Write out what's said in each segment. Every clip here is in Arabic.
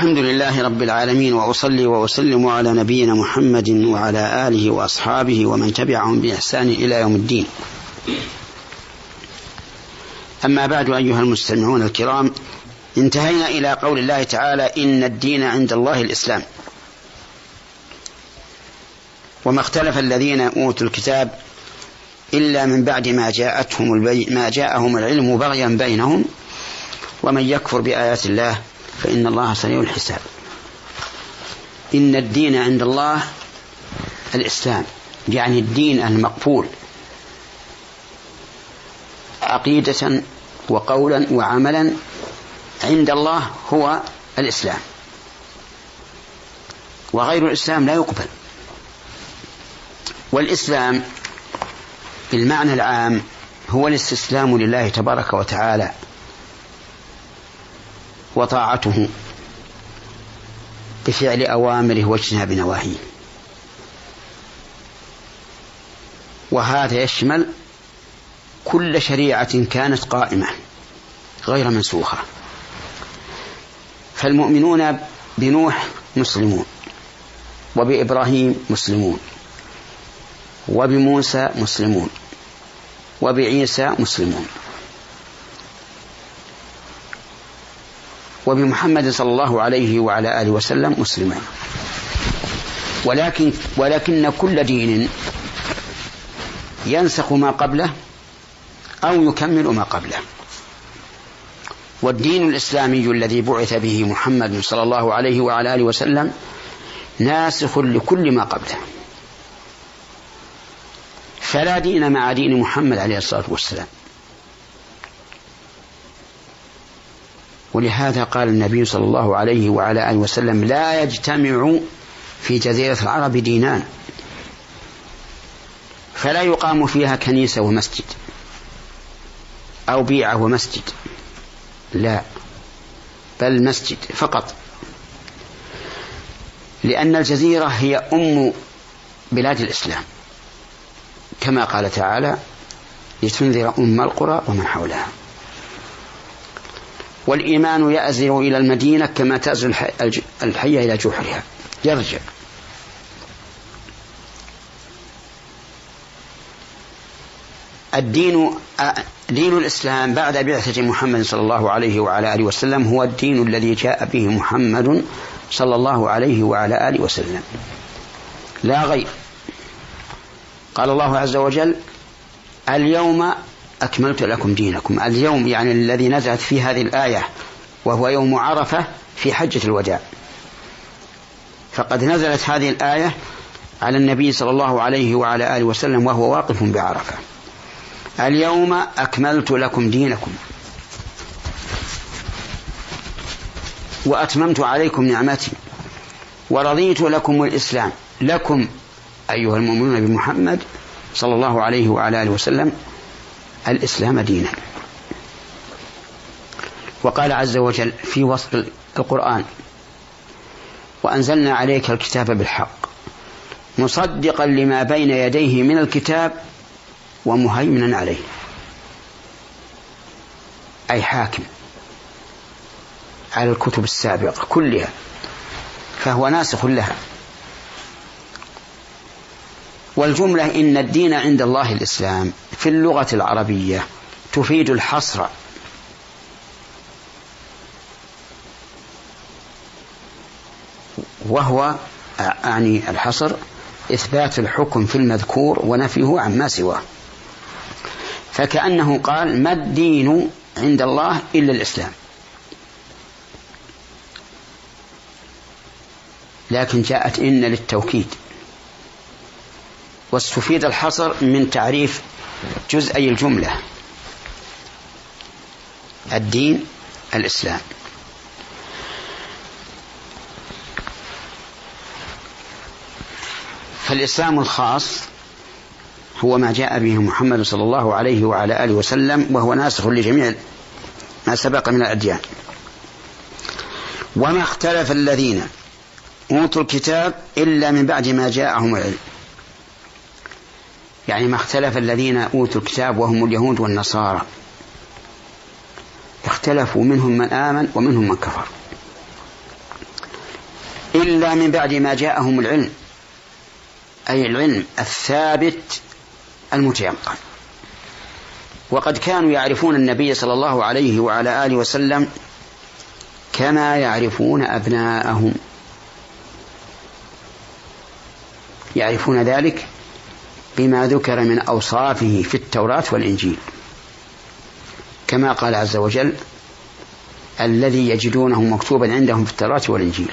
الحمد لله رب العالمين وأصلي وأسلم على نبينا محمد وعلى آله وأصحابه ومن تبعهم بإحسان إلى يوم الدين. أما بعد أيها المستمعون الكرام انتهينا إلى قول الله تعالى إن الدين عند الله الإسلام. وما اختلف الذين أوتوا الكتاب إلا من بعد ما جاءتهم. ما جاءهم العلم بغيا بينهم ومن يكفر بآيات الله فإن الله سريع الحساب. إن الدين عند الله الإسلام. يعني الدين المقبول. عقيدة وقولا وعملا عند الله هو الإسلام. وغير الإسلام لا يقبل. والإسلام بالمعنى العام هو الاستسلام لله تبارك وتعالى. وطاعته بفعل أوامره واجتناب نواهيه. وهذا يشمل كل شريعة كانت قائمة غير منسوخة. فالمؤمنون بنوح مسلمون وبإبراهيم مسلمون وبموسى مسلمون وبعيسى مسلمون. وبمحمد صلى الله عليه وعلى آله وسلم مسلمين. ولكن ولكن كل دين ينسخ ما قبله أو يكمل ما قبله. والدين الإسلامي الذي بعث به محمد صلى الله عليه وعلى آله وسلم ناسخ لكل ما قبله. فلا دين مع دين محمد عليه الصلاة والسلام. ولهذا قال النبي صلى الله عليه وعلى آله وسلم لا يجتمع في جزيرة العرب دينان فلا يقام فيها كنيسة ومسجد أو بيعة ومسجد لا بل مسجد فقط لأن الجزيرة هي أم بلاد الإسلام كما قال تعالى لتنذر أم القرى ومن حولها. والإيمان يأزر إلى المدينة كما تأزر الحية إلى جحرها يرجع. الدين دين الإسلام بعد بعثة محمد صلى الله عليه وعلى آله وسلم هو الدين الذي جاء به محمد صلى الله عليه وعلى آله وسلم. لا غير قال الله عز وجل اليوم أكملت لكم دينكم. اليوم يعني الذي نزلت فيه هذه الآية وهو يوم عرفة في حجة الوداع. فقد نزلت هذه الآية على النبي صلى الله عليه وعلى آله وسلم وهو واقف بعرفة. اليوم أكملت لكم دينكم. وأتممت عليكم نعمتي. ورضيت لكم الإسلام. لكم أيها المؤمنون بمحمد صلى الله عليه وعلى آله وسلم الإسلام دينا. وقال عز وجل في وصف القرآن وأنزلنا عليك الكتاب بالحق مصدقا لما بين يديه من الكتاب ومهيمنا عليه. أي حاكم على الكتب السابقة كلها فهو ناسخ لها. والجملة إن الدين عند الله الإسلام في اللغة العربية تفيد الحصر. وهو أعني الحصر إثبات الحكم في المذكور ونفيه عما سواه. فكأنه قال ما الدين عند الله إلا الإسلام. لكن جاءت إن للتوكيد. واستفيد الحصر من تعريف جزئي الجملة. الدين الإسلام. فالإسلام الخاص هو ما جاء به محمد صلى الله عليه وعلى آله وسلم وهو ناسخ لجميع ما سبق من الأديان. وما اختلف الذين أوتوا الكتاب إلا من بعد ما جاءهم العلم. يعني ما اختلف الذين أوتوا الكتاب وهم اليهود والنصارى. اختلفوا منهم من آمن ومنهم من كفر. إلا من بعد ما جاءهم العلم أي العلم الثابت المتيقن. وقد كانوا يعرفون النبي صلى الله عليه وعلى آله وسلم كما يعرفون أبناءهم. يعرفون ذلك؟ بما ذكر من أوصافه في التوراة والإنجيل. كما قال عز وجل الذي يجدونه مكتوبا عندهم في التوراة والإنجيل.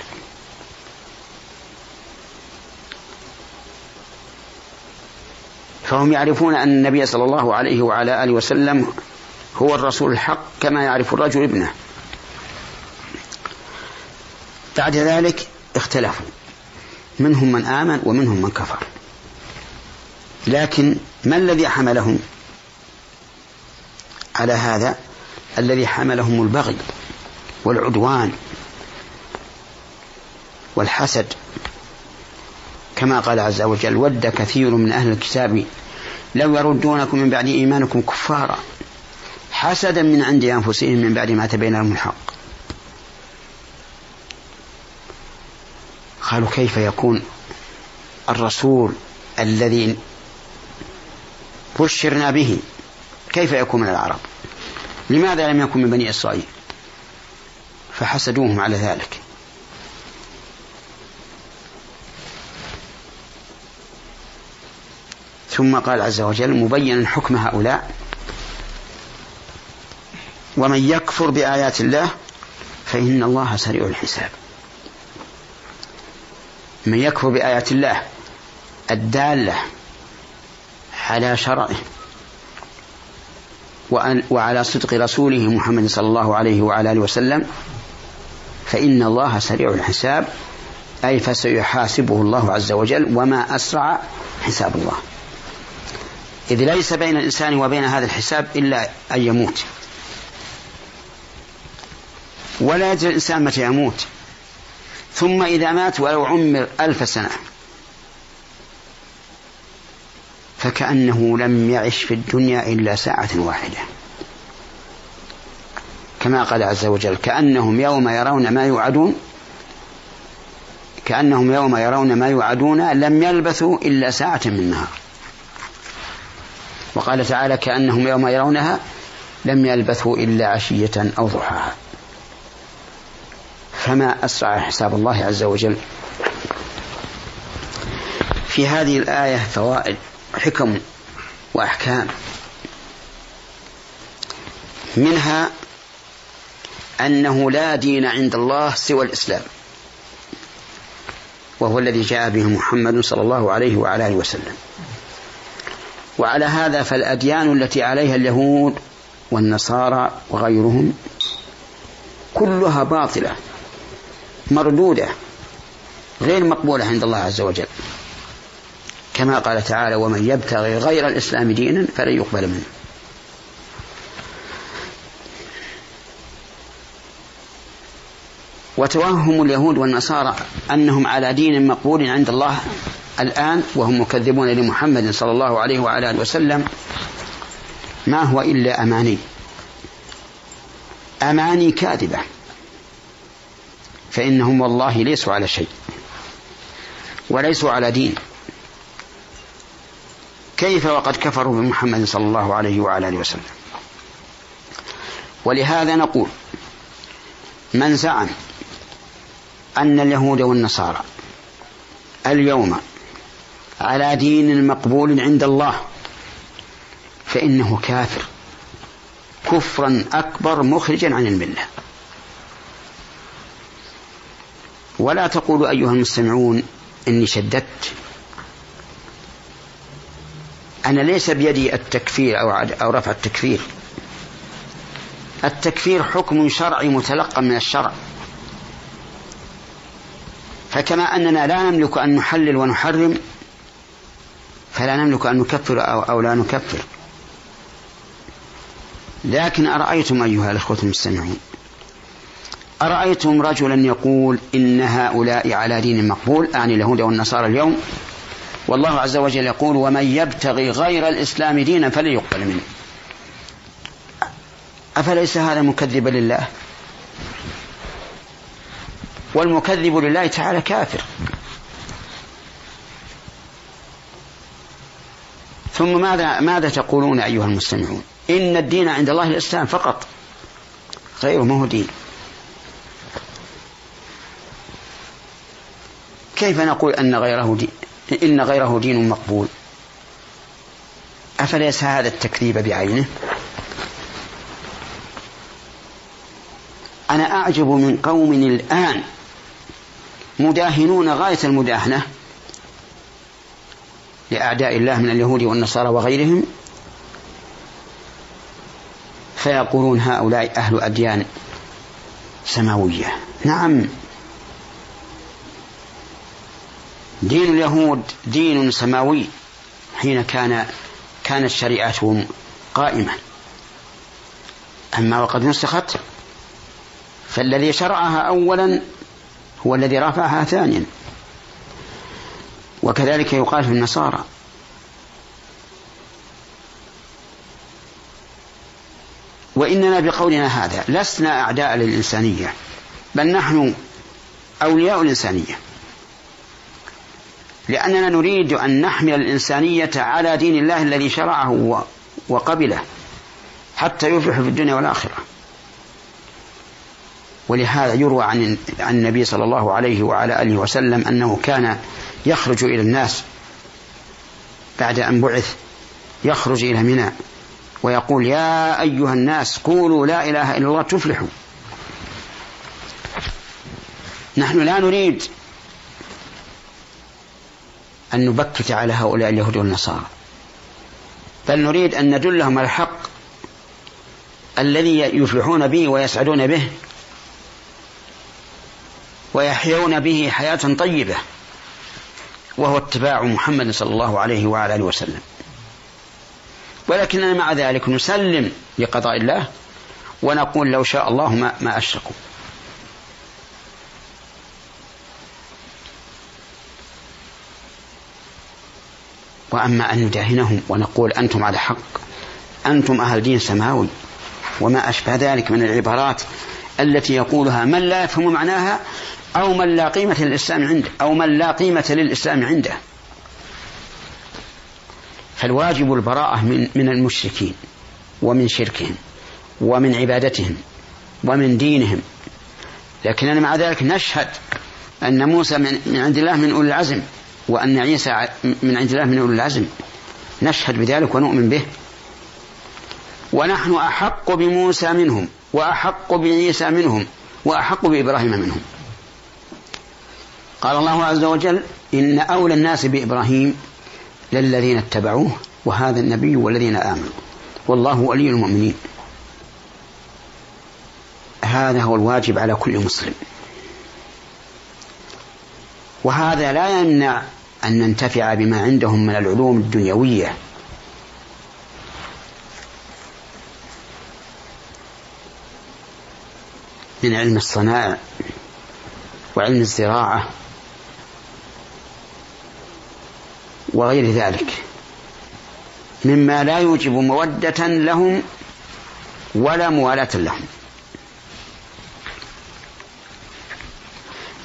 فهم يعرفون أن النبي صلى الله عليه وعلى آله وسلم هو الرسول الحق كما يعرف الرجل ابنه. بعد ذلك اختلفوا. منهم من آمن ومنهم من كفر. لكن ما الذي حملهم على هذا؟ الذي حملهم البغي والعدوان والحسد. كما قال عز وجل ود كثير من أهل الكتاب لو يردونكم من بعد إيمانكم كفارا. حسدا من عند أنفسهم من بعد ما تبين لهم الحق. قالوا كيف يكون الرسول الذي بشرنا به. كيف يكون من العرب؟ لماذا لم يكن من بني إسرائيل؟ فحسدوهم على ذلك. ثم قال عز وجل مبينا حكم هؤلاء ومن يكفر بآيات الله فإن الله سريع الحساب. من يكفر بآيات الله الدالة على شرعه وعلى صدق رسوله محمد صلى الله عليه وعلى آله وسلم فإن الله سريع الحساب أي فسيحاسبه الله عز وجل وما أسرع حساب الله. إذ ليس بين الإنسان وبين هذا الحساب إلا أن يموت. ولا يدري الإنسان متى يموت. ثم إذا مات ولو عمر ألف سنة. فكأنه لم يعش في الدنيا إلا ساعة واحدة. كما قال عز وجل كأنهم يوم يرون ما يوعدون كأنهم يوم يرون ما يوعدون لم يلبثوا إلا ساعة من نهار. وقال تعالى كأنهم يوم يرونها لم يلبثوا إلا عشية أو ضحاها. فما أسرع حساب الله عز وجل. في هذه الآية فوائد. حكم وأحكام. منها أنه لا دين عند الله سوى الإسلام. وهو الذي جاء به محمد صلى الله عليه وعلى آله وسلم. وعلى هذا فالأديان التي عليها اليهود والنصارى وغيرهم كلها باطلة مردودة غير مقبولة عند الله عز وجل. كما قال تعالى ومن يبتغي غير الإسلام دينا فلن يقبل منه. وتوهم اليهود والنصارى أنهم على دين مقبول عند الله الآن وهم مكذبون لمحمد صلى الله عليه وعلى آله وسلم. ما هو إلا أماني. أماني كاذبة. فإنهم والله ليسوا على شيء. وليسوا على دين. كيف وقد كفروا بمحمد صلى الله عليه وعلى آله وسلم. ولهذا نقول من زعم أن اليهود والنصارى اليوم على دين مقبول عند الله فإنه كافر كفرا أكبر مخرجا عن الملة. ولا تقولوا أيها المستمعون إني شددت أنا ليس بيدي التكفير أو أو رفع التكفير. التكفير حكم شرعي متلقى من الشرع. فكما أننا لا نملك أن نحلل ونحرم فلا نملك أن نكفر أو, أو لا نكفر. لكن أرأيتم أيها الأخوة المستمعون؟ أرأيتم رجلا يقول إن هؤلاء على دين مقبول أعني اليهود والنصارى اليوم؟ والله عز وجل يقول ومن يبتغي غير الإسلام دينا فلن يقبل منه. أفليس هذا مكذبا لله؟ والمكذب لله تعالى كافر. ثم ماذا ماذا تقولون أيها المستمعون؟ إن الدين عند الله الإسلام فقط. غيره ما هو دين. كيف نقول أن غيره دين؟ إن غيره دين مقبول. أفليس هذا التكذيب بعينه؟ أنا أعجب من قوم الآن مداهنون غاية المداهنة لأعداء الله من اليهود والنصارى وغيرهم فيقولون هؤلاء أهل أديان سماوية. نعم. دين اليهود دين سماوي حين كان كانت شريعتهم قائمة. أما وقد نسخت فالذي شرعها أولا هو الذي رفعها ثانيا. وكذلك يقال في النصارى. وإننا بقولنا هذا لسنا أعداء للإنسانية بل نحن أولياء الإنسانية. لأننا نريد أن نحمل الإنسانية على دين الله الذي شرعه وقبله حتى يفلح في الدنيا والآخرة. ولهذا يروى عن النبي صلى الله عليه وعلى آله وسلم أنه كان يخرج إلى الناس بعد أن بعث يخرج إلى منى ويقول يا أيها الناس قولوا لا إله إلا الله تفلحوا. نحن لا نريد أن نبكت على هؤلاء اليهود والنصارى. بل نريد أن ندلهم على الحق الذي يفلحون به ويسعدون به ويحيون به حياة طيبة وهو اتباع محمد صلى الله عليه وعلى آله وسلم. ولكننا مع ذلك نسلم لقضاء الله ونقول لو شاء الله ما, ما أشركوا. وأما أن نداهنهم ونقول أنتم على حق أنتم أهل دين سماوي وما أشبه ذلك من العبارات التي يقولها من لا يفهم معناها أو من لا قيمة للإسلام عنده أو من لا قيمة للإسلام عنده. فالواجب البراءة من من المشركين ومن شركهم ومن عبادتهم ومن دينهم. لكننا مع ذلك نشهد أن موسى من عند الله من أولي العزم. وأن عيسى من عند الله من أولي العزم. نشهد بذلك ونؤمن به. ونحن أحق بموسى منهم وأحق بعيسى منهم وأحق بإبراهيم منهم. قال الله عز وجل إن أولى الناس بإبراهيم للذين اتبعوه وهذا النبي والذين آمنوا. والله ولي المؤمنين. هذا هو الواجب على كل مسلم. وهذا لا يمنع أن ننتفع بما عندهم من العلوم الدنيوية. من علم الصنائع وعلم الزراعة وغير ذلك. مما لا يوجب مودة لهم ولا موالاة لهم.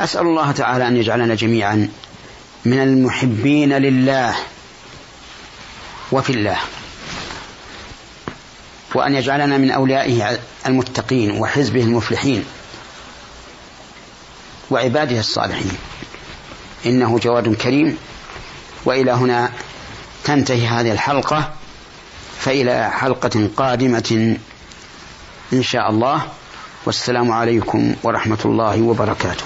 أسأل الله تعالى أن يجعلنا جميعا من المحبين لله وفي الله وأن يجعلنا من أوليائه المتقين وحزبه المفلحين وعباده الصالحين. إنه جواد كريم. وإلى هنا تنتهي هذه الحلقة فإلى حلقة قادمة إن شاء الله. والسلام عليكم ورحمة الله وبركاته.